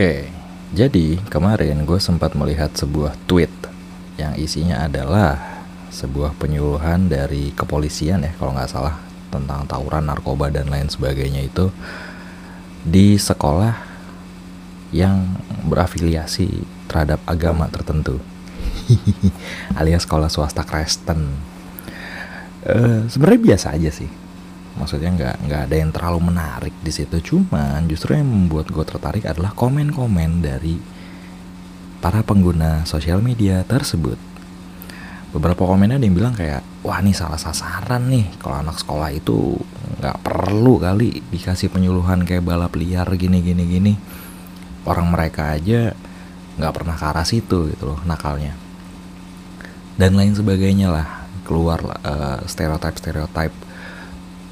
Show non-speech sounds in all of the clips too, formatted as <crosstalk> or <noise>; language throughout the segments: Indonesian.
Oke, jadi kemarin gue sempat melihat sebuah tweet yang isinya adalah sebuah penyuluhan dari kepolisian ya kalau nggak salah tentang tawuran narkoba dan lain sebagainya itu di sekolah yang berafiliasi terhadap agama tertentu <laughs> alias sekolah swasta Kristen. Uh, sebenarnya biasa aja sih maksudnya nggak nggak ada yang terlalu menarik di situ. Cuman justru yang membuat gue tertarik adalah komen-komen dari para pengguna sosial media tersebut. Beberapa komennya ada yang bilang kayak wah ini salah sasaran nih kalau anak sekolah itu nggak perlu kali dikasih penyuluhan kayak balap liar gini gini gini. Orang mereka aja nggak pernah ke arah situ gitu loh nakalnya. Dan lain sebagainya lah keluar uh, stereotype stereotype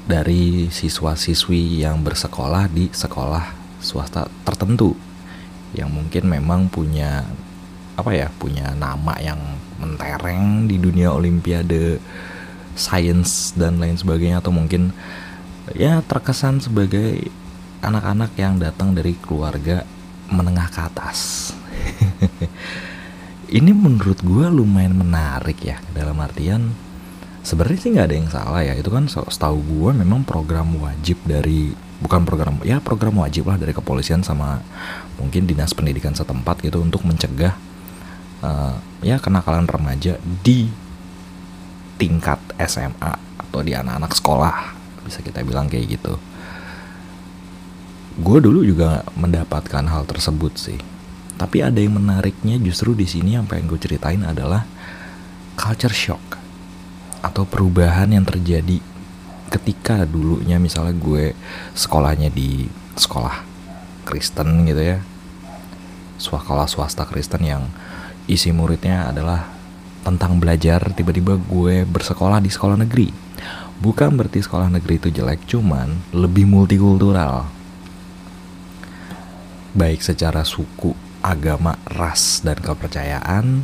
dari siswa-siswi yang bersekolah di sekolah swasta tertentu yang mungkin memang punya apa ya punya nama yang mentereng di dunia olimpiade sains dan lain sebagainya atau mungkin ya terkesan sebagai anak-anak yang datang dari keluarga menengah ke atas. <laughs> Ini menurut gue lumayan menarik ya dalam artian sebenarnya sih nggak ada yang salah ya. Itu kan setahu gue memang program wajib dari bukan program ya program wajib lah dari kepolisian sama mungkin dinas pendidikan setempat gitu untuk mencegah uh, ya kenakalan remaja di tingkat SMA atau di anak-anak sekolah bisa kita bilang kayak gitu. Gue dulu juga mendapatkan hal tersebut sih. Tapi ada yang menariknya justru di sini yang pengen gue ceritain adalah culture shock atau perubahan yang terjadi ketika dulunya misalnya gue sekolahnya di sekolah Kristen gitu ya. Sekolah swasta Kristen yang isi muridnya adalah tentang belajar tiba-tiba gue bersekolah di sekolah negeri. Bukan berarti sekolah negeri itu jelek cuman lebih multikultural. Baik secara suku agama ras dan kepercayaan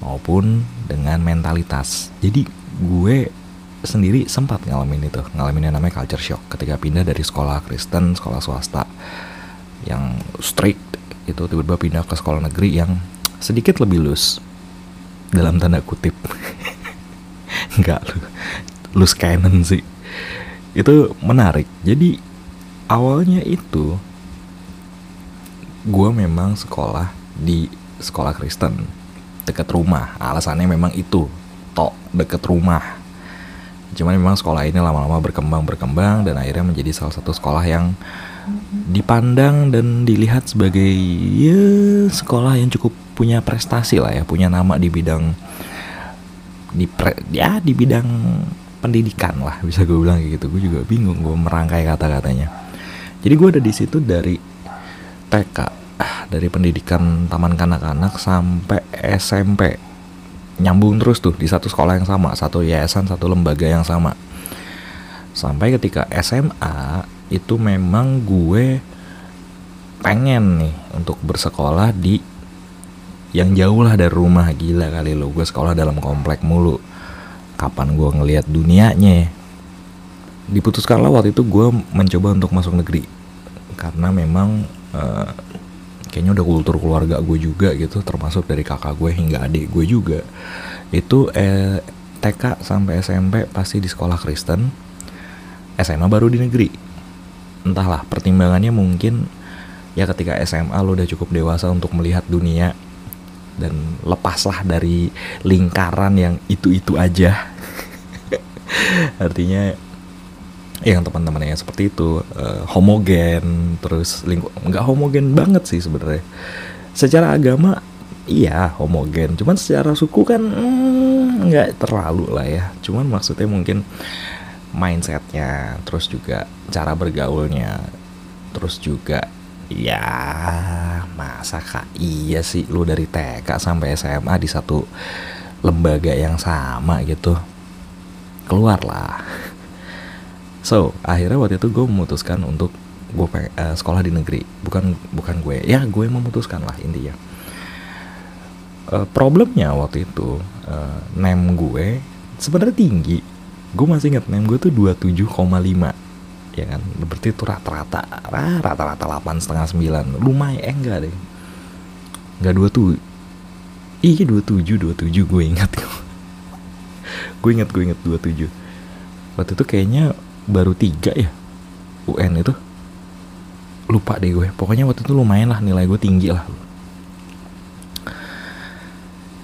maupun dengan mentalitas. Jadi gue sendiri sempat ngalamin itu ngalamin yang namanya culture shock ketika pindah dari sekolah Kristen sekolah swasta yang strict itu tiba-tiba pindah ke sekolah negeri yang sedikit lebih loose dalam tanda kutip. <laughs> Nggak lu loose cannon sih. Itu menarik. Jadi awalnya itu gue memang sekolah di sekolah Kristen dekat rumah. Alasannya memang itu tok deket rumah. Cuman memang sekolah ini lama-lama berkembang berkembang dan akhirnya menjadi salah satu sekolah yang dipandang dan dilihat sebagai ya sekolah yang cukup punya prestasi lah ya punya nama di bidang di pre, ya di bidang pendidikan lah bisa gue bilang kayak gitu. Gue juga bingung gue merangkai kata-katanya. Jadi gue ada di situ dari TK dari pendidikan taman kanak-kanak sampai SMP nyambung terus tuh di satu sekolah yang sama, satu yayasan, satu lembaga yang sama. Sampai ketika SMA itu memang gue pengen nih untuk bersekolah di yang jauh lah dari rumah. Gila kali lo gue sekolah dalam komplek mulu. Kapan gue ngelihat dunianya? Diputuskanlah waktu itu gue mencoba untuk masuk negeri. Karena memang uh, kayaknya udah kultur keluarga gue juga gitu termasuk dari kakak gue hingga adik gue juga. Itu eh, TK sampai SMP pasti di sekolah Kristen SMA baru di negeri. Entahlah pertimbangannya mungkin ya ketika SMA lo udah cukup dewasa untuk melihat dunia dan lepaslah dari lingkaran yang itu-itu aja. <laughs> Artinya yang teman-temannya seperti itu uh, homogen terus lingkup nggak homogen banget sih sebenarnya. Secara agama iya homogen. Cuman secara suku kan hmm, nggak terlalu lah ya. Cuman maksudnya mungkin mindsetnya terus juga cara bergaulnya terus juga ya masa kak iya sih lu dari TK sampai SMA di satu lembaga yang sama gitu keluarlah so akhirnya waktu itu gue memutuskan untuk gue uh, sekolah di negeri. Bukan bukan gue. Ya gue memutuskan lah intinya. Uh, problemnya waktu itu uh, nem gue sebenarnya tinggi. Gue masih inget nem gue tuh 27,5 ya kan? Berarti itu rata-rata rata-rata delapan setengah sembilan. Lumayan eh, enggak deh. Enggak dua tuh iya dua tujuh dua tujuh gue ingat. <laughs> Gue ingat gue ingat dua tujuh. Waktu itu kayaknya baru tiga ya UN itu. Lupa deh gue. Pokoknya waktu itu lumayan lah nilai gue tinggi lah.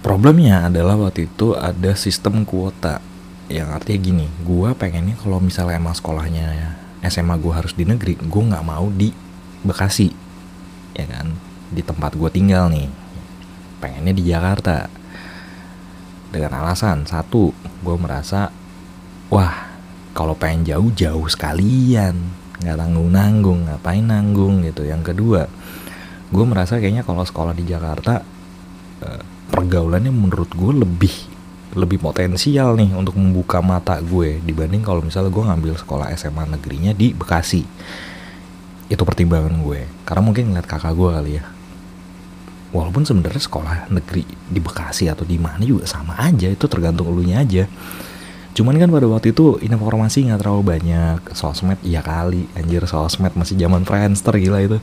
Problemnya adalah waktu itu ada sistem kuota. Yang artinya gini gue pengennya kalau misalnya emang sekolahnya SMA gue harus di negeri gue nggak mau di Bekasi ya kan? Di tempat gue tinggal nih. Pengennya di Jakarta. Dengan alasan satu gue merasa wah kalau pengen jauh jauh sekalian. Nggak tanggung nanggung ngapain nanggung gitu. Yang kedua gue merasa kayaknya kalau sekolah di Jakarta eh, pergaulannya menurut gue lebih lebih potensial nih untuk membuka mata gue dibanding kalau misalnya gue ngambil sekolah SMA negerinya di Bekasi. Itu pertimbangan gue. Karena mungkin ngeliat kakak gue kali ya. Walaupun sebenarnya sekolah negeri di Bekasi atau di mana juga sama aja itu tergantung elunya aja cuman kan pada waktu itu informasi nggak terlalu banyak. Sosmed iya kali. Anjir sosmed masih zaman Friendster gila itu.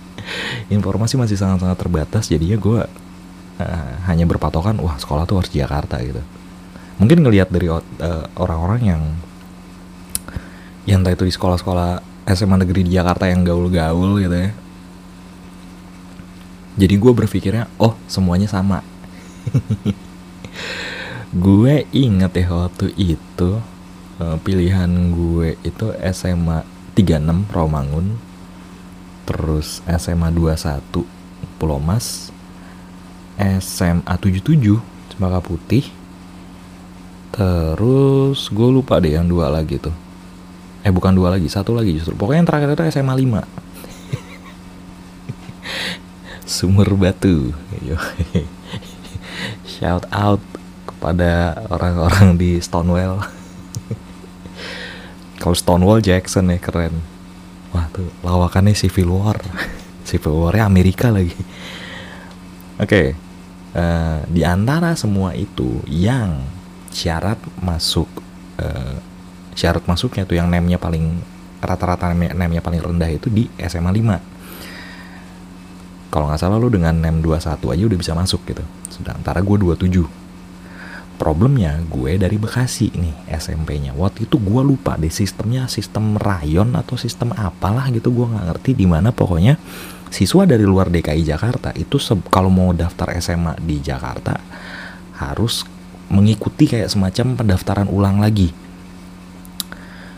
<laughs> Informasi masih sangat-sangat terbatas. Jadinya gue uh, hanya berpatokan wah sekolah tuh harus Jakarta gitu. Mungkin ngelihat dari uh, orang-orang yang yang entah itu di sekolah-sekolah SMA negeri di Jakarta yang gaul-gaul gitu ya. Jadi gue berpikirnya oh semuanya sama <laughs> gue inget ya waktu itu uh, pilihan gue itu SMA 36 Romangun terus SMA 21 Pulau Mas SMA 77 Cempaka Putih terus gue lupa deh yang dua lagi tuh. Eh bukan dua lagi satu lagi justru. Pokoknya yang terakhir itu SMA 5 <laughs> Sumur Batu <laughs> shout out kepada orang-orang di Stonewall. Kalau Stonewall Jackson ya keren. Wah tuh lawakannya Civil War. Civil Warnya Amerika lagi. Oke okay uh, di antara semua itu yang syarat masuk uh, syarat masuknya tuh yang nemnya paling rata-rata nemnya paling rendah itu di SMA 5 kalau nggak salah lu dengan nem 21 aja udah bisa masuk gitu. Sedangkan gue 27 problemnya gue dari Bekasi nih SMP-nya waktu itu gue lupa deh sistemnya sistem rayon atau sistem apalah gitu gue nggak ngerti di mana pokoknya siswa dari luar DKI Jakarta itu kalau mau daftar SMA di Jakarta harus mengikuti kayak semacam pendaftaran ulang lagi.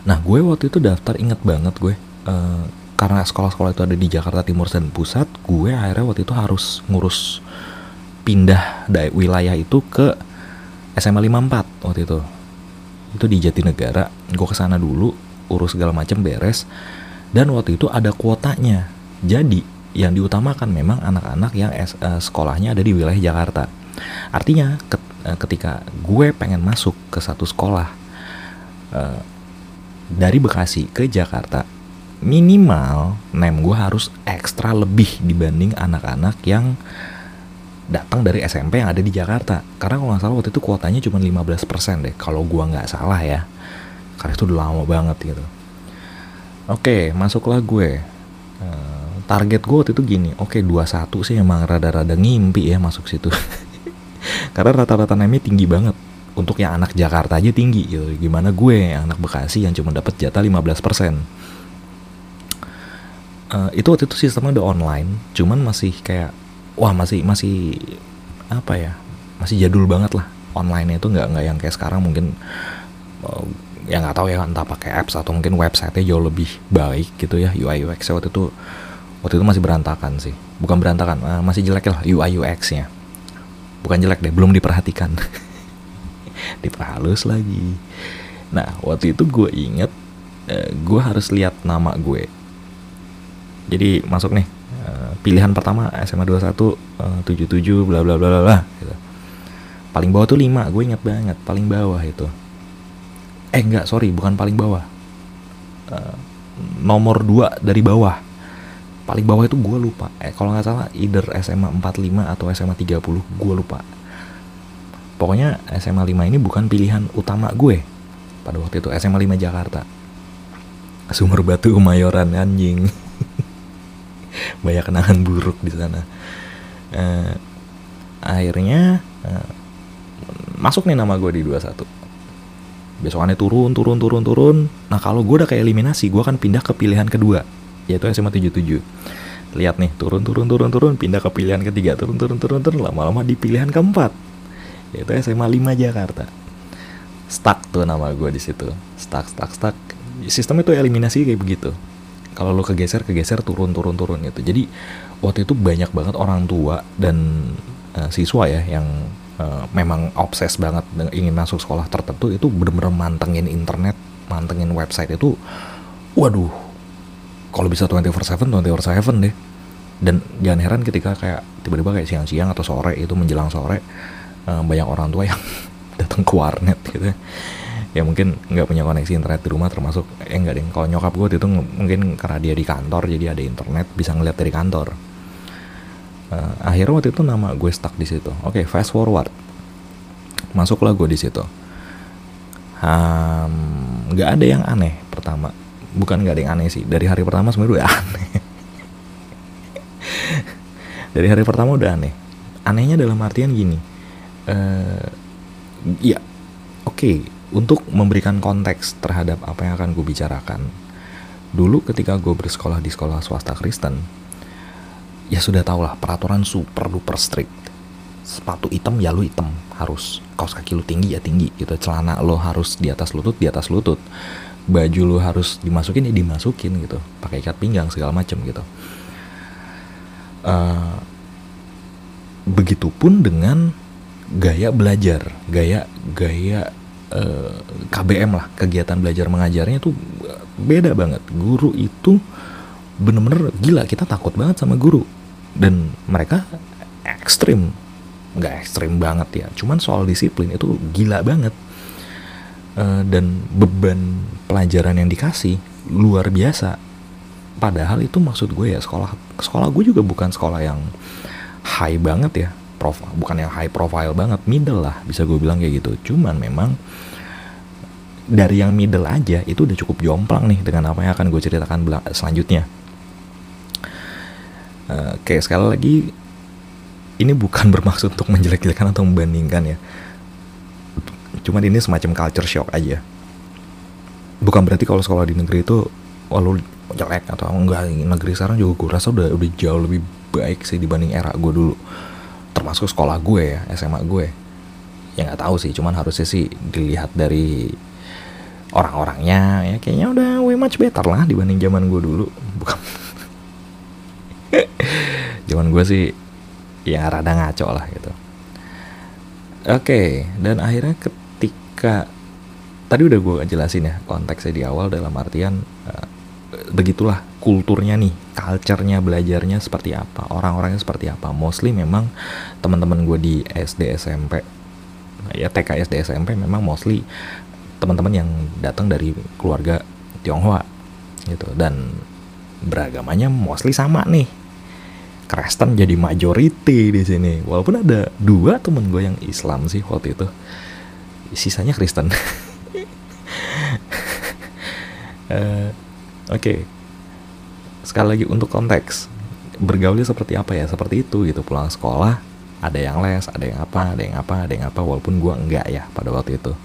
Nah gue waktu itu daftar inget banget gue uh, karena sekolah-sekolah itu ada di Jakarta Timur dan Pusat, gue akhirnya waktu itu harus ngurus pindah dari wilayah itu ke SMA 54 waktu itu. Itu di Jatinegara, gue ke sana dulu urus segala macam beres dan waktu itu ada kuotanya. Jadi yang diutamakan memang anak-anak yang es, uh, sekolahnya ada di wilayah Jakarta. Artinya ket, uh, ketika gue pengen masuk ke satu sekolah uh, dari Bekasi ke Jakarta, minimal nem gue harus ekstra lebih dibanding anak-anak yang datang dari SMP yang ada di Jakarta. Karena kalau nggak salah waktu itu kuotanya cuma 15% deh. Kalau gue nggak salah ya. Karena itu udah lama banget gitu. Oke, masuklah gue. Uh, target gue waktu itu gini oke okay, 21 sih emang rada-rada ngimpi ya masuk situ <laughs> karena rata-rata namanya tinggi banget untuk yang anak Jakarta aja tinggi gitu gimana gue yang anak Bekasi yang cuma dapat jatah 15% uh, eh, itu waktu itu sistemnya udah online cuman masih kayak wah masih masih apa ya masih jadul banget lah online itu. Nggak nggak yang kayak sekarang mungkin uh, ya nggak tahu ya entah pakai apps atau mungkin websitenya jauh lebih baik gitu ya. UI UX waktu itu waktu itu masih berantakan sih. Bukan berantakan uh, masih jelek lah UI UX nya bukan jelek deh belum diperhatikan. <laughs> Diperhalus lagi. Nah waktu itu gue inget uh, gue harus lihat nama gue. Jadi masuk nih pilihan pertama SMA 21 uh, 77 bla bla bla bla gitu. paling bawah tuh 5 gue inget banget paling bawah itu. Eh enggak sorry bukan paling bawah. Uh, nomor 2 dari bawah. Paling bawah itu gue lupa. Eh kalau nggak salah either SMA 45 atau SMA 30 gue lupa. Pokoknya SMA 5 ini bukan pilihan utama gue pada waktu itu. SMA 5 Jakarta. Sumur Batu Mayoran anjing <laughs> banyak kenangan buruk di sana. Uh, akhirnya uh, masuk nih nama gue di 21 besokannya turun turun turun turun. Nah kalau gue udah kayak eliminasi gue akan pindah ke pilihan kedua yaitu SMA 77 lihat nih turun turun turun turun pindah ke pilihan ketiga turun turun turun turun lama-lama di pilihan keempat yaitu SMA 5 Jakarta. Stuck tuh nama gue di situ. Stuck stuck stuck. Sistem itu eliminasi kayak begitu kalau lo kegeser kegeser turun turun turun gitu. Jadi waktu itu banyak banget orang tua dan uh, siswa ya yang uh, memang obses banget ingin masuk sekolah tertentu itu bener-bener mantengin internet mantengin website itu waduh kalau bisa 24/7 24/7 deh. Dan jangan heran ketika kayak tiba-tiba kayak siang-siang atau sore itu menjelang sore uh, banyak orang tua yang <laughs> datang ke warnet gitu ya mungkin nggak punya koneksi internet di rumah termasuk eh enggak deh kalau nyokap gue itu mungkin karena dia di kantor jadi ada internet bisa ngeliat dari kantor. Uh, akhirnya waktu itu nama gue stuck di situ. Oke okay, fast forward. Masuklah gue di situ. Nggak um, ada yang aneh pertama. Bukan nggak ada yang aneh sih. Dari hari pertama sebenarnya udah <laughs> aneh. Dari hari pertama udah aneh. Anehnya dalam artian gini. Uh, ya oke. okay, untuk memberikan konteks terhadap apa yang akan gue bicarakan dulu ketika gue bersekolah di sekolah swasta Kristen ya sudah tau lah peraturan super duper strict. Sepatu hitam ya lu hitam harus kaos kaki lu tinggi ya tinggi gitu celana lo harus di atas lutut di atas lutut. Baju lu harus dimasukin ya dimasukin gitu pakai ikat pinggang segala macem gitu. Uh, begitupun dengan gaya belajar gaya gaya eh, KBM lah kegiatan belajar mengajarnya itu beda banget. Guru itu bener-bener gila kita takut banget sama guru. Dan mereka ekstrim nggak ekstrim banget ya cuman soal disiplin itu gila banget. Uh, dan beban pelajaran yang dikasih luar biasa. Padahal itu maksud gue ya sekolah sekolah gue juga bukan sekolah yang high banget ya profile bukan yang high profile banget middle lah bisa gue bilang kayak gitu. Cuman memang dari yang middle aja itu udah cukup jomplang nih dengan apa yang akan gue ceritakan selanjutnya. Uh, oke sekali lagi ini bukan <laughs> bermaksud untuk menjelek-jelekan atau membandingkan ya. Cuman ini semacam culture shock aja. Bukan berarti kalau sekolah di negeri itu wah lu jelek atau enggak negeri sekarang juga gue rasa udah udah jauh lebih baik sih dibanding era gue dulu termasuk sekolah gue ya SMA gue. Ya nggak tahu sih cuman harusnya sih dilihat dari orang-orangnya ya kayaknya udah way much better lah dibanding zaman gue dulu. <laughs> Bukan. Zaman gue sih ya rada ngaco lah gitu. Oke dan akhirnya ke ketika tadi udah gue jelasin ya konteksnya di awal dalam artian uh, begitulah kulturnya nih, culture-nya belajarnya seperti apa, orang-orangnya seperti apa. Mostly memang teman-teman gue di SD SMP, ya TK SD SMP memang mostly teman-teman yang datang dari keluarga Tionghoa gitu dan beragamanya mostly sama nih. Kristen jadi majority di sini. Walaupun ada dua temen gue yang Islam sih waktu itu sisanya Kristen. uh, <laughs> Oke, okay. Sekali lagi untuk konteks bergaulnya seperti apa ya? Seperti itu gitu pulang sekolah ada yang les, ada yang apa, ada yang apa, ada yang apa. Walaupun gue enggak ya pada waktu itu,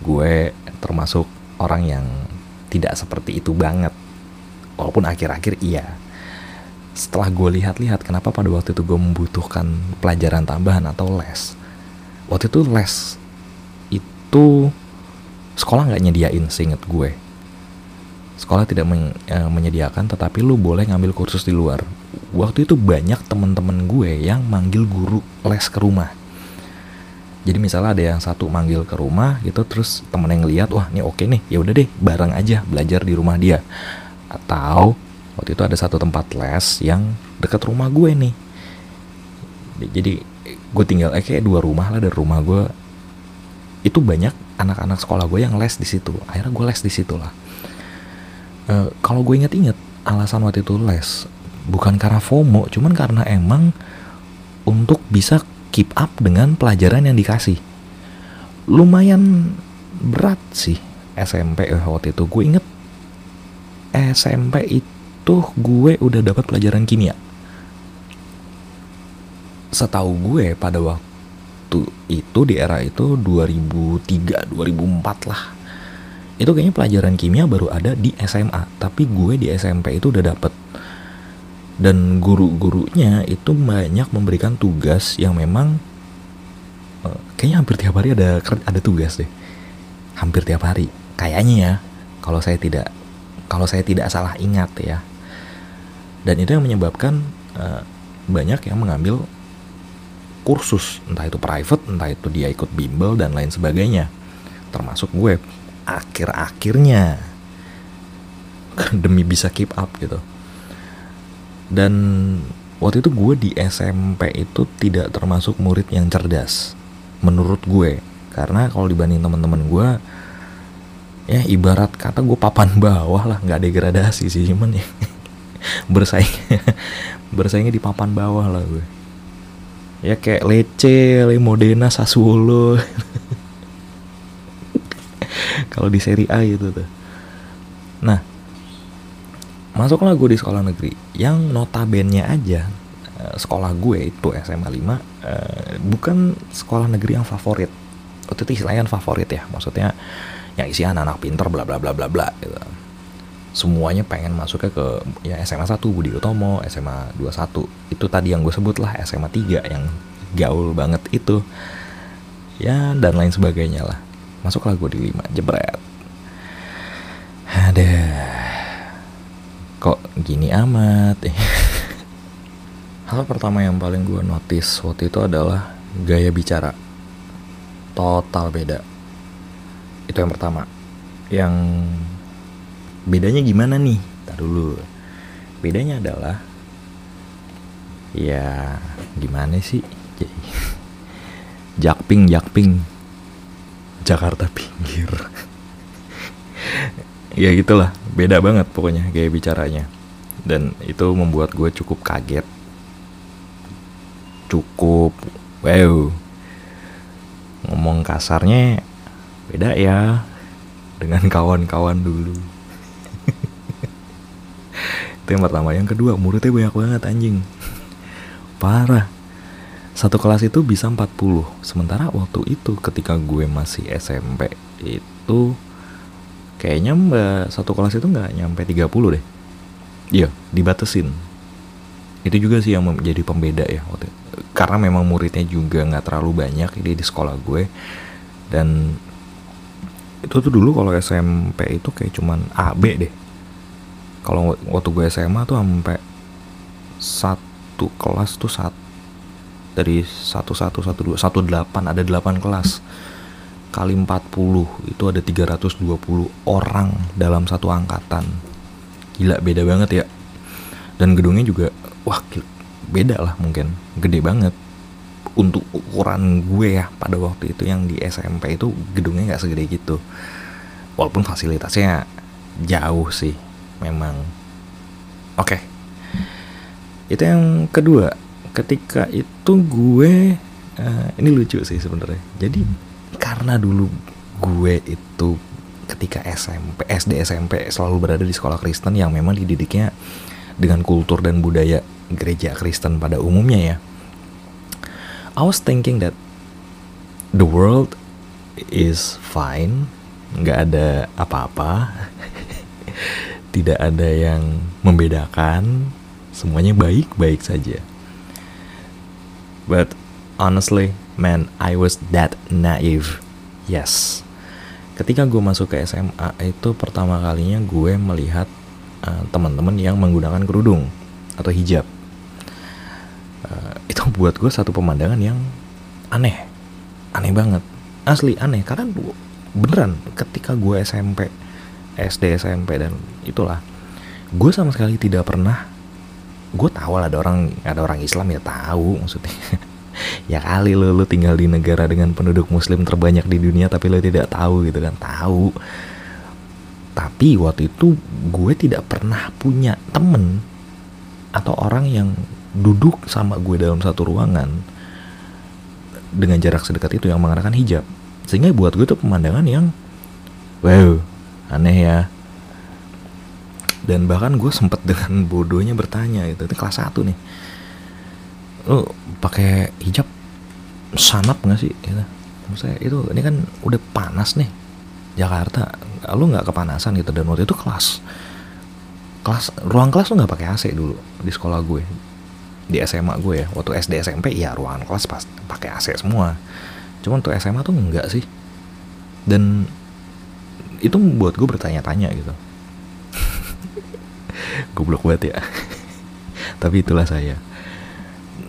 gue termasuk orang yang tidak seperti itu banget. Walaupun akhir-akhir iya. Setelah gue lihat-lihat kenapa pada waktu itu gue membutuhkan pelajaran tambahan atau les. Waktu itu les itu sekolah nggak nyediain seinget gue sekolah tidak men, e, menyediakan tetapi lu boleh ngambil kursus di luar. Waktu itu banyak temen-temen gue yang manggil guru les ke rumah. Jadi misalnya ada yang satu manggil ke rumah gitu terus temen yang lihat wah ini oke nih ya udah deh bareng aja belajar di rumah dia. Atau waktu itu ada satu tempat les yang dekat rumah gue nih. Jadi gue tinggal eh kayak dua rumah lah dari rumah gue. Itu banyak anak-anak sekolah gue yang les di situ. Akhirnya gue les di situ lah uh, kalau gue inget-inget alasan waktu itu les bukan karena FOMO cuman karena emang untuk bisa keep up dengan pelajaran yang dikasih. Lumayan berat sih SMP eh, waktu itu. Gue inget SMP itu gue udah dapat pelajaran kimia. Setahu gue pada waktu itu di era itu 2003 2004 lah itu kayaknya pelajaran kimia baru ada di SMA tapi gue di SMP itu udah dapet. Dan guru-gurunya itu banyak memberikan tugas yang memang uh, kayaknya hampir tiap hari ada ada tugas deh. Hampir tiap hari. Kayaknya ya kalau saya tidak kalau saya tidak salah ingat ya. Dan itu yang menyebabkan uh, banyak yang mengambil kursus. Entah itu private entah itu dia ikut bimbel dan lain sebagainya. Termasuk gue akhir-akhirnya. <laughs> Demi bisa keep up gitu. Dan waktu itu gue di SMP itu tidak termasuk murid yang cerdas menurut gue. Karena kalau dibanding teman-teman gue ya ibarat kata gue papan <laughs> bawah lah nggak degradasi sih cuman ya <laughs> bersaing bersaingnya di papan bawah lah gue. Ya kayak Lece, Le Modena, Sassuolo kalau di seri A gitu tuh nah masuklah gue di sekolah negeri yang notabene aja eh, sekolah gue itu SMA 5 uh, eh, bukan sekolah negeri yang favorit waktu itu istilahnya favorit ya maksudnya yang isi anak-anak pinter bla bla bla bla bla gitu semuanya pengen masuknya ke ya SMA 1 Budi Utomo, SMA 21. Itu tadi yang gue sebut lah SMA 3 yang gaul banget itu. Ya dan lain sebagainya lah. Masuklah gue di 5 jebret. Ada kok gini amat. <laughs> Hal pertama yang paling gue notice waktu itu adalah gaya bicara. Total beda. Itu yang pertama. Yang bedanya gimana nih tak dulu bedanya adalah ya gimana sih <laughs> jakping jakping Jakarta pinggir. <laughs> Ya gitulah beda banget pokoknya gaya bicaranya. Dan itu membuat gue cukup kaget. Cukup wow. Ngomong kasarnya beda ya dengan kawan-kawan dulu. <laughs> Itu yang pertama. Yang kedua muridnya banyak banget anjing. Parah satu kelas itu bisa 40 sementara waktu itu ketika gue masih SMP itu kayaknya mbak satu kelas itu nggak nyampe 30 deh. Iya. Dibatesin itu juga sih yang menjadi pembeda ya waktu itu. karena memang muridnya juga nggak terlalu banyak ini di sekolah gue. Dan itu tuh dulu kalau SMP itu kayak cuman AB deh. Kalau waktu gue SMA tuh sampai satu kelas tuh saat dari satu satu satu dua satu delapan ada delapan kelas. Kali 40 itu ada 320 orang dalam satu angkatan. Gila beda banget ya. Dan gedungnya juga wah gila, beda lah mungkin. Gede banget. Untuk ukuran gue ya pada waktu itu yang di SMP itu gedungnya nggak segede gitu. Walaupun fasilitasnya jauh sih memang. Oke. Okay. itu yang kedua ketika itu gue uh, ini lucu sih sebenarnya jadi karena dulu gue itu ketika SMP SD SMP selalu berada di sekolah Kristen yang memang dididiknya dengan kultur dan budaya gereja Kristen pada umumnya ya I was thinking that the world is fine nggak ada apa-apa <laughs> tidak ada yang membedakan, semuanya baik-baik saja. But honestly, man, I was that naive. Yes. Ketika gue masuk ke SMA itu pertama kalinya gue melihat uh, teman-teman yang menggunakan kerudung atau hijab. Uh, itu buat gue satu pemandangan yang aneh, aneh banget, asli aneh karena beneran ketika gue SMP SD SMP dan itulah gue sama sekali tidak pernah gue tahu lah ada orang ada orang Islam ya tahu maksudnya. <laughs> Ya kali lo lo tinggal di negara dengan penduduk Muslim terbanyak di dunia tapi lo tidak tahu gitu kan. Tahu. Tapi waktu itu gue tidak pernah punya temen atau orang yang duduk sama gue dalam satu ruangan dengan jarak sedekat itu yang mengenakan hijab. Sehingga buat gue itu pemandangan yang wow aneh ya dan bahkan gue sempet dengan bodohnya bertanya gitu. Itu kelas 1 nih. Lu pakai hijab sanap nggak sih? Gitu. maksudnya itu ini kan udah panas nih Jakarta. Lu nggak kepanasan gitu. Dan waktu itu kelas kelas ruang kelas lu nggak pakai AC dulu di sekolah gue. Di SMA gue ya. Waktu SD SMP ya ruangan kelas pas pakai AC semua. Cuman tuh SMA tuh enggak sih. Dan itu membuat gue bertanya-tanya gitu goblok banget ya. <laughs> Tapi itulah saya.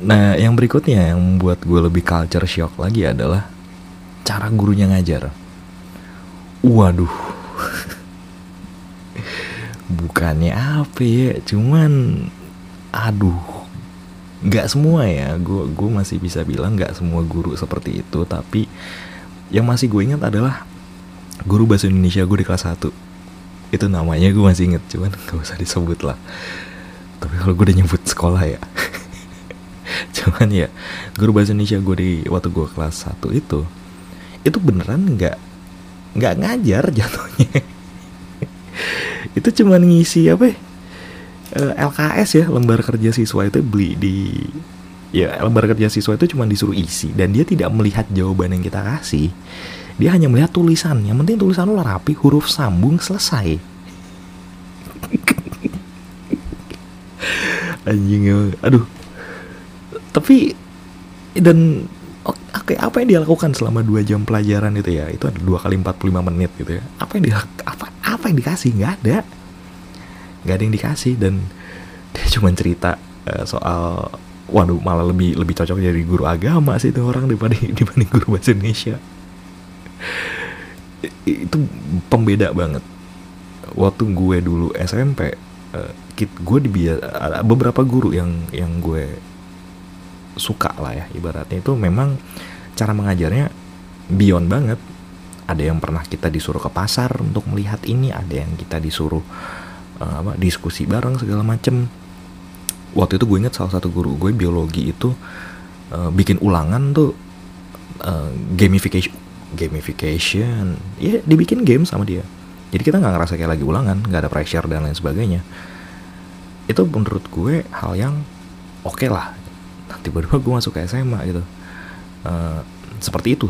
Nah yang berikutnya yang membuat gue lebih culture shock lagi adalah cara gurunya ngajar. Waduh. <laughs> Bukannya apa ya cuman aduh. Nggak semua ya gue gue masih bisa bilang nggak semua guru seperti itu tapi yang masih gue ingat adalah guru bahasa Indonesia gue di kelas 1 itu namanya gue masih inget cuman gak usah disebut lah. Tapi kalau gue udah nyebut sekolah ya. <laughs> Cuman ya guru bahasa Indonesia gue di waktu gue kelas 1 itu itu beneran nggak nggak ngajar jatuhnya. <laughs> Itu cuman ngisi apa ya? Eh, LKS ya lembar kerja siswa itu beli di ya lembar kerja siswa itu cuma disuruh isi dan dia tidak melihat jawaban yang kita kasih. Dia hanya melihat tulisan yang penting tulisan lu rapi huruf sambung selesai. <laughs> Anjing ya. aduh. Tapi dan oke apa yang dia lakukan selama dua jam pelajaran itu ya? Itu ada dua kali 45 menit gitu ya. Apa yang dia apa apa yang dikasih? Nggak ada. Nggak ada yang dikasih dan <laughs> dia cuma cerita uh, soal waduh malah lebih lebih cocok jadi guru agama sih itu orang dibanding <laughs> dibanding guru bahasa Indonesia. Itu pembeda banget. Waktu gue dulu SMP uh, gue ada beberapa guru yang yang gue suka lah ya ibaratnya. Itu memang cara mengajarnya beyond banget. Ada yang pernah kita disuruh ke pasar untuk melihat ini ada yang kita disuruh uh, apa diskusi bareng segala macem waktu itu gue inget salah satu guru gue biologi itu uh, bikin ulangan tuh uh, gamification gamification. Ya dibikin game sama dia. Jadi kita nggak ngerasa kayak lagi ulangan nggak ada pressure dan lain sebagainya. Itu menurut gue hal yang oke okay lah. Tiba-tiba gue masuk ke SMA gitu. Uh, seperti itu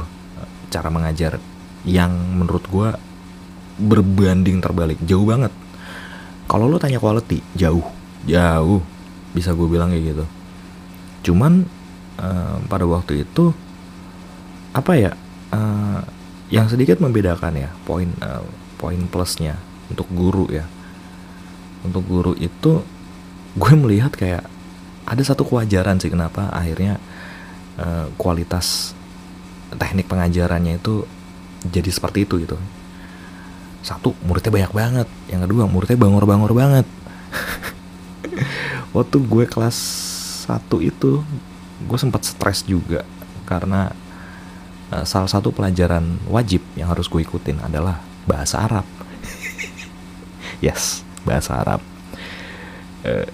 cara mengajar yang menurut gue berbanding terbalik. Jauh banget. Kalau lo tanya quality jauh. Jauh bisa gue bilang kayak gitu. Cuman uh, pada waktu itu apa ya uh, yang sedikit membedakan ya poin uh, poin plusnya untuk guru ya. Untuk guru itu gue melihat kayak ada satu kewajaran sih kenapa akhirnya uh, kualitas teknik pengajarannya itu jadi seperti itu gitu. Satu muridnya banyak banget. Yang kedua muridnya bangor-bangor banget <laughs> waktu gue kelas satu itu gue sempat stres juga. Karena uh, salah satu pelajaran wajib yang harus gue ikutin adalah bahasa Arab. <laughs> Yes bahasa Arab. Uh,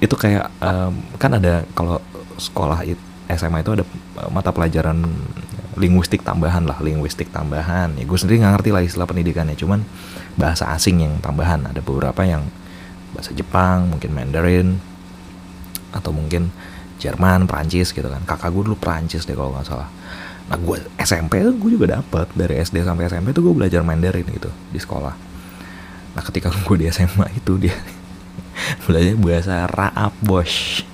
itu kayak um, kan ada kalau sekolah SMA itu ada eh, mata pelajaran linguistik tambahan lah linguistik tambahan. Ya gue sendiri nggak ngerti lah istilah pendidikannya. Cuman bahasa asing yang tambahan. Ada beberapa yang bahasa Jepang mungkin Mandarin atau mungkin Jerman Prancis gitu kan. Kakak gue dulu Prancis deh kalau nggak salah. Nah gue SMP gue juga dapet. Dari SD sampai SMP tuh gue belajar Mandarin gitu di sekolah. Nah ketika <laughs> gue di SMA itu dia <laughs> belajar bahasa Raab Bosch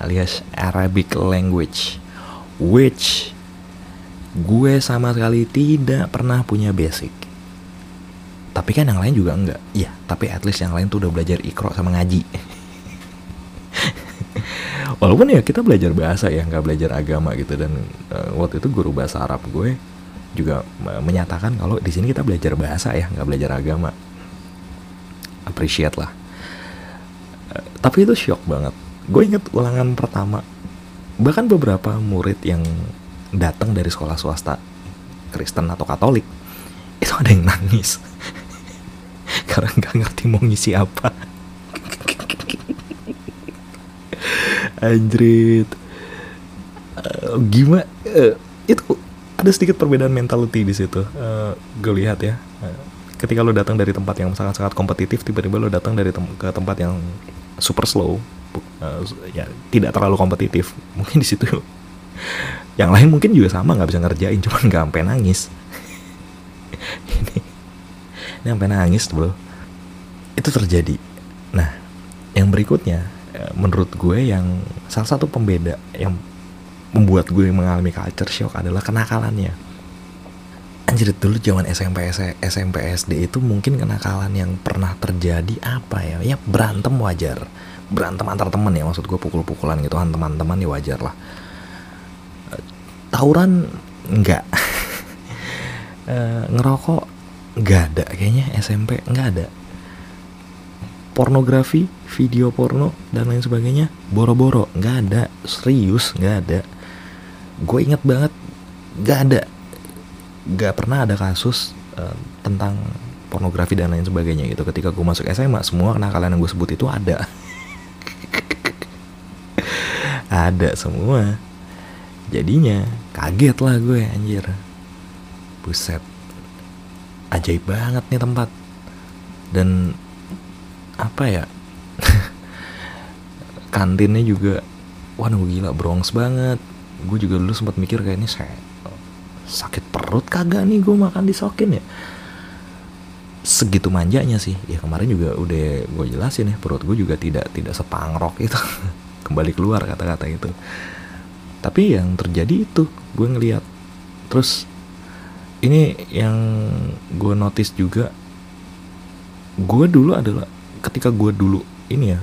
alias Arabic language. Which gue sama sekali tidak pernah punya basic. Tapi kan yang lain juga enggak. Iya tapi at least yang lain tuh udah belajar ikro sama ngaji <laughs> walaupun ya kita belajar bahasa ya nggak belajar agama gitu. Dan uh, waktu itu guru bahasa Arab gue juga menyatakan kalau di sini kita belajar bahasa ya nggak belajar agama. Appreciate lah. Tapi itu shock banget. Gue inget ulangan pertama. Bahkan beberapa murid yang datang dari sekolah swasta Kristen atau Katolik itu ada yang nangis. <laughs> Karena nggak ngerti mau ngisi apa anjrit uh, gimana? Uh, itu ada sedikit perbedaan mentality di situ. Uh, gue lihat ya. Uh, ketika lo datang dari tempat yang sangat-sangat kompetitif tiba-tiba lo datang dari tem ke tempat yang super slow uh, ya tidak terlalu kompetitif. <laughs> Mungkin di situ yang lain mungkin juga sama nggak bisa ngerjain <laughs> cuman nggak sampai nangis. <laughs> Ini ini sampai nangis bro. Itu terjadi. Nah yang berikutnya eh, menurut gue yang salah satu pembeda yang membuat gue mengalami culture shock adalah kenakalannya. Anjir dulu zaman SMP SMP SD itu mungkin kenakalan yang pernah terjadi apa ya? Ya berantem wajar. Berantem antar teman ya maksud gue pukul-pukulan gitu kan teman-teman ya wajar lah. Tawuran enggak <laughs> e, ngerokok enggak ada kayaknya SMP enggak ada pornografi video porno dan lain sebagainya boro-boro nggak ada. Serius nggak ada. Gue inget banget nggak ada. Gak pernah ada kasus uh, tentang pornografi dan lain sebagainya gitu. Ketika gue masuk SMA semua kenakalan yang gue sebut itu ada. <laughs> Ada semua. Jadinya kaget lah gue anjir. Buset. Ajaib banget nih tempat. Dan apa ya? <laughs> Kantinnya juga waduh gila bronx banget. Gue juga dulu sempat mikir kayak ini saya sakit perut kagak nih gue makan disokin ya? Segitu manjanya sih. Ya kemarin juga udah gue jelasin ya perut gue juga tidak tidak sepangrok itu. <laughs> Kembali keluar kata-kata itu. Tapi yang terjadi itu gue ngeliat. Terus ini yang gue notice juga gue dulu adalah ketika gue dulu ini ya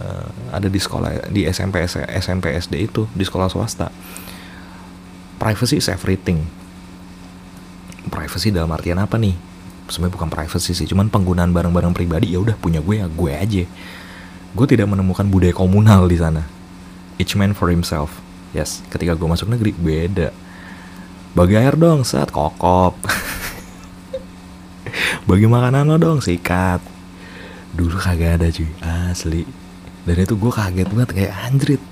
uh, ada di sekolah di SMP SMP SD itu di sekolah swasta privacy is everything. Privacy dalam artian apa nih? Sebenarnya bukan privacy sih cuman penggunaan barang-barang pribadi ya udah punya gue ya gue aja. Gue tidak menemukan budaya komunal di sana. Each man for himself. Yes ketika gue masuk negeri beda. Bagi air dong saat kokop. <laughs> Bagi makanan lo dong sikat dulu kagak ada cuy. Asli. Dan itu gue kaget banget kayak anjrit.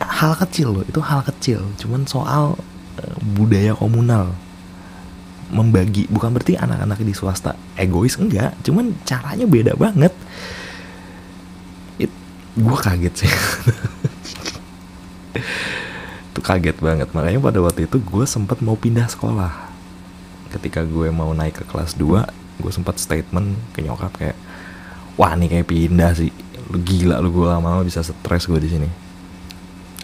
Hal kecil loh itu hal kecil. Cuman soal uh, budaya komunal. Membagi bukan berarti anak-anak di swasta egois enggak. Cuman caranya beda banget. It, gue kaget sih. <laughs> Itu kaget banget. Makanya pada waktu itu gue sempat mau pindah sekolah. Ketika gue mau naik ke kelas 2 gue sempat statement ke nyokap kayak wah nih kayak pindah sih. Lu gila lu gue lama-lama bisa stres gue di sini.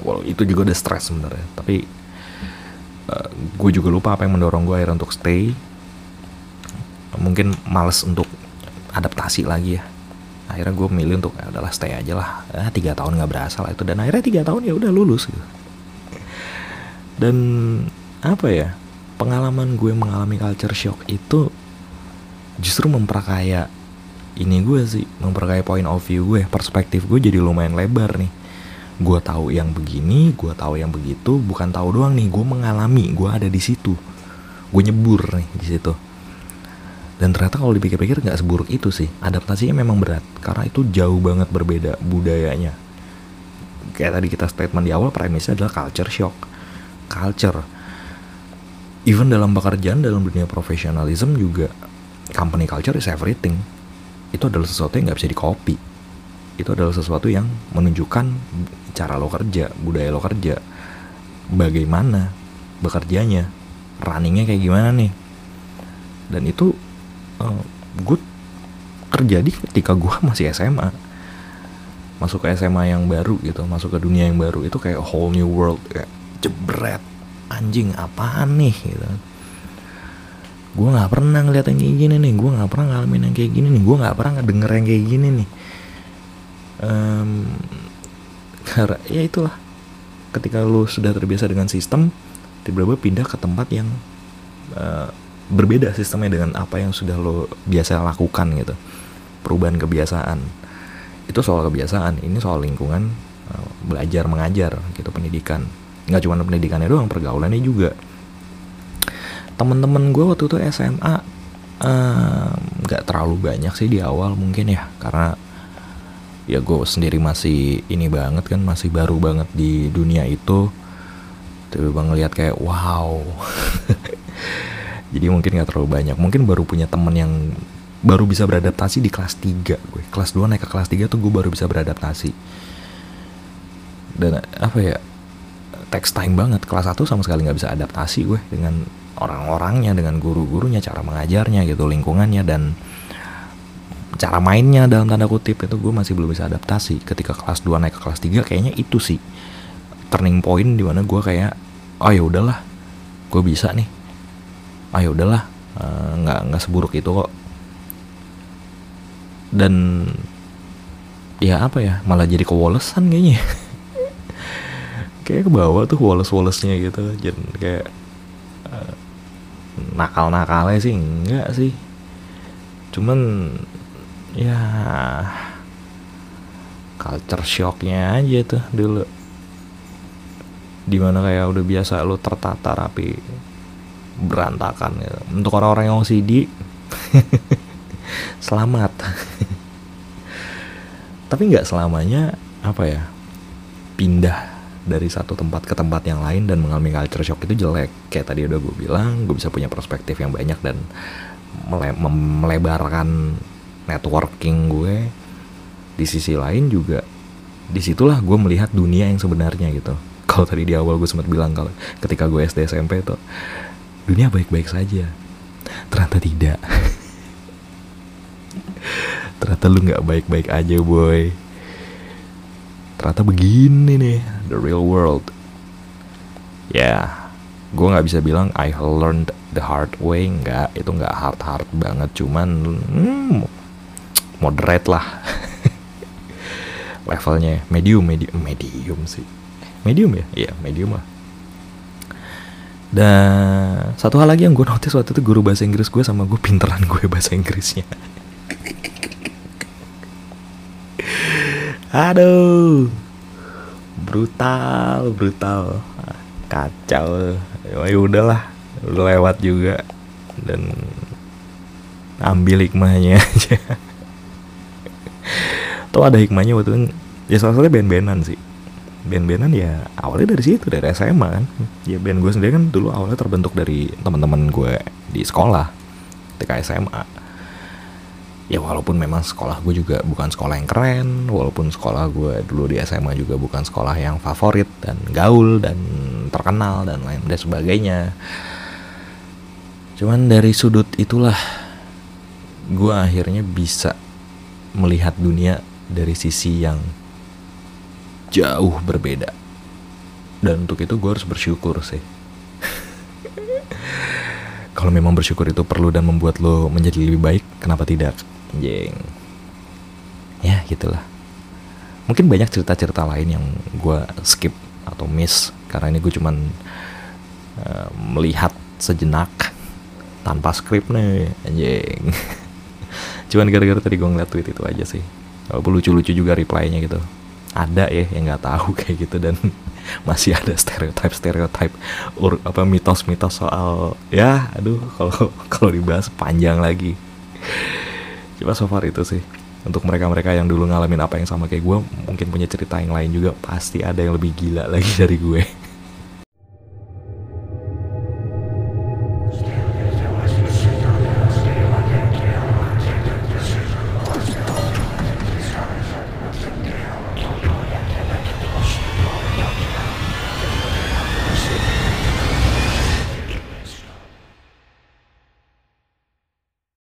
Walau itu juga udah stres sebenarnya tapi uh, gue juga lupa apa yang mendorong gue akhirnya untuk stay. Mungkin males untuk adaptasi lagi ya. Akhirnya gue milih untuk ya udahlah stay aja lah. Eh, tiga tahun nggak berasa lah itu. Dan akhirnya tiga tahun ya udah lulus gitu. Dan apa ya pengalaman gue mengalami culture shock itu justru memperkaya ini gue sih memperkaya point of view gue perspektif gue jadi lumayan lebar nih. Gue tahu yang begini gue tahu yang begitu bukan tahu doang nih gue mengalami gue ada di situ. Gue nyebur nih di situ. Dan ternyata kalau dipikir-pikir nggak seburuk itu sih. Adaptasinya memang berat karena itu jauh banget berbeda budayanya. Kayak tadi kita statement di awal premisnya adalah culture shock. Culture. Even dalam pekerjaan dalam dunia profesionalism juga company culture is everything itu adalah sesuatu yang nggak bisa di copy itu adalah sesuatu yang menunjukkan cara lo kerja, budaya lo kerja, bagaimana bekerjanya, runningnya kayak gimana nih. Dan itu uh, gue terjadi ketika gue <laughs> masih SMA. Masuk ke SMA yang baru gitu, masuk ke dunia yang baru itu kayak whole new world kayak jebret anjing apaan nih gitu gue nggak pernah ngeliat yang kayak gini nih. Gue nggak pernah ngalamin yang kayak gini nih. Gue nggak pernah ngedenger yang kayak gini nih. Um, karena ya itulah. Ketika lu sudah terbiasa dengan sistem tiba-tiba pindah ke tempat yang uh, berbeda sistemnya dengan apa yang sudah lo biasa lakukan gitu. Perubahan kebiasaan. Itu soal kebiasaan. Ini soal lingkungan uh, belajar mengajar gitu pendidikan. Nggak cuma pendidikannya doang pergaulannya juga teman-teman gue waktu itu SMA nggak uh, terlalu banyak sih di awal mungkin ya karena ya gue sendiri masih ini banget kan masih baru banget di dunia itu. Tiba-tiba ngeliat kayak wow. <laughs> Jadi mungkin nggak terlalu banyak. Mungkin baru punya temen yang baru bisa beradaptasi di kelas 3 gue. Kelas 2 naik ke kelas 3 tuh gue baru bisa beradaptasi. Dan apa ya text time banget. Kelas 1 sama sekali nggak bisa adaptasi gue dengan orang-orangnya dengan guru-gurunya cara mengajarnya gitu lingkungannya dan cara mainnya dalam tanda kutip itu gue masih belum bisa adaptasi. Ketika kelas 2 naik ke kelas 3 kayaknya itu sih turning point di mana gue kayak oh ya udahlah gue bisa nih. Ah ya udahlah eh, nggak nggak seburuk itu kok. Dan ya apa ya malah jadi kewolesan kayaknya. <laughs> Kayak ke bawah tuh woles wolesnya gitu jadi kayak uh, nakal nakalnya sih enggak sih. Cuman ya culture shocknya aja tuh dulu. Di mana kayak udah biasa lo tertata rapi berantakan gitu. untuk orang-orang yang OCD <laughs> selamat. <laughs> Tapi nggak selamanya apa ya pindah dari satu tempat ke tempat yang lain dan mengalami culture shock itu jelek. Kayak tadi udah gue bilang gue bisa punya perspektif yang banyak dan mele melebarkan networking gue. Di sisi lain juga di situlah gue melihat dunia yang sebenarnya gitu. <laughs> Kalau tadi di awal gue sempat bilang kalau ketika gue SD SMP tuh dunia baik-baik saja. Ternyata tidak. <laughs> Ternyata lu nggak baik-baik aja boy ternyata begini nih the real world. Ya yeah, gue nggak bisa bilang I learned the hard way nggak. Itu nggak hard hard banget cuman hmm, moderate lah. <laughs> Levelnya medium medium medium sih. Medium ya? Iya medium lah. Dan satu hal lagi yang gue notice waktu itu guru bahasa Inggris gue sama gue pinteran gue bahasa Inggrisnya. Aduh, brutal, brutal, kacau. Ya udahlah, udah lewat juga dan ambil hikmahnya <laughs> aja. Tuh ada hikmahnya waktu itu, ya salah satunya band-bandan sih. Band-bandan ya awalnya dari situ dari SMA kan. Ya band gue sendiri kan dulu awalnya terbentuk dari teman-teman gue di sekolah ketika SMA ya walaupun memang sekolah gue juga bukan sekolah yang keren walaupun sekolah gue dulu di SMA juga bukan sekolah yang favorit dan gaul dan terkenal dan lain dan sebagainya. Cuman dari sudut itulah gue akhirnya bisa melihat dunia dari sisi yang jauh berbeda. Dan untuk itu gue harus bersyukur sih. <laughs> Kalau memang bersyukur itu perlu dan membuat lo menjadi lebih baik kenapa tidak jeng. Ya gitulah. Mungkin banyak cerita-cerita lain yang gue skip atau miss karena ini gue cuman uh, melihat sejenak tanpa skrip nih anjing. <laughs> Cuman gara-gara tadi gue ngeliat tweet itu aja sih. Walaupun lucu-lucu juga reply-nya gitu. Ada ya yang nggak tahu <laughs> kayak gitu dan <laughs> masih ada stereotip stereotip ur apa mitos-mitos soal ya aduh kalau kalau dibahas panjang lagi coba so far itu sih. Untuk mereka-mereka yang dulu ngalamin apa yang sama kayak gue mungkin punya cerita yang lain juga pasti ada yang lebih gila lagi <laughs> dari gue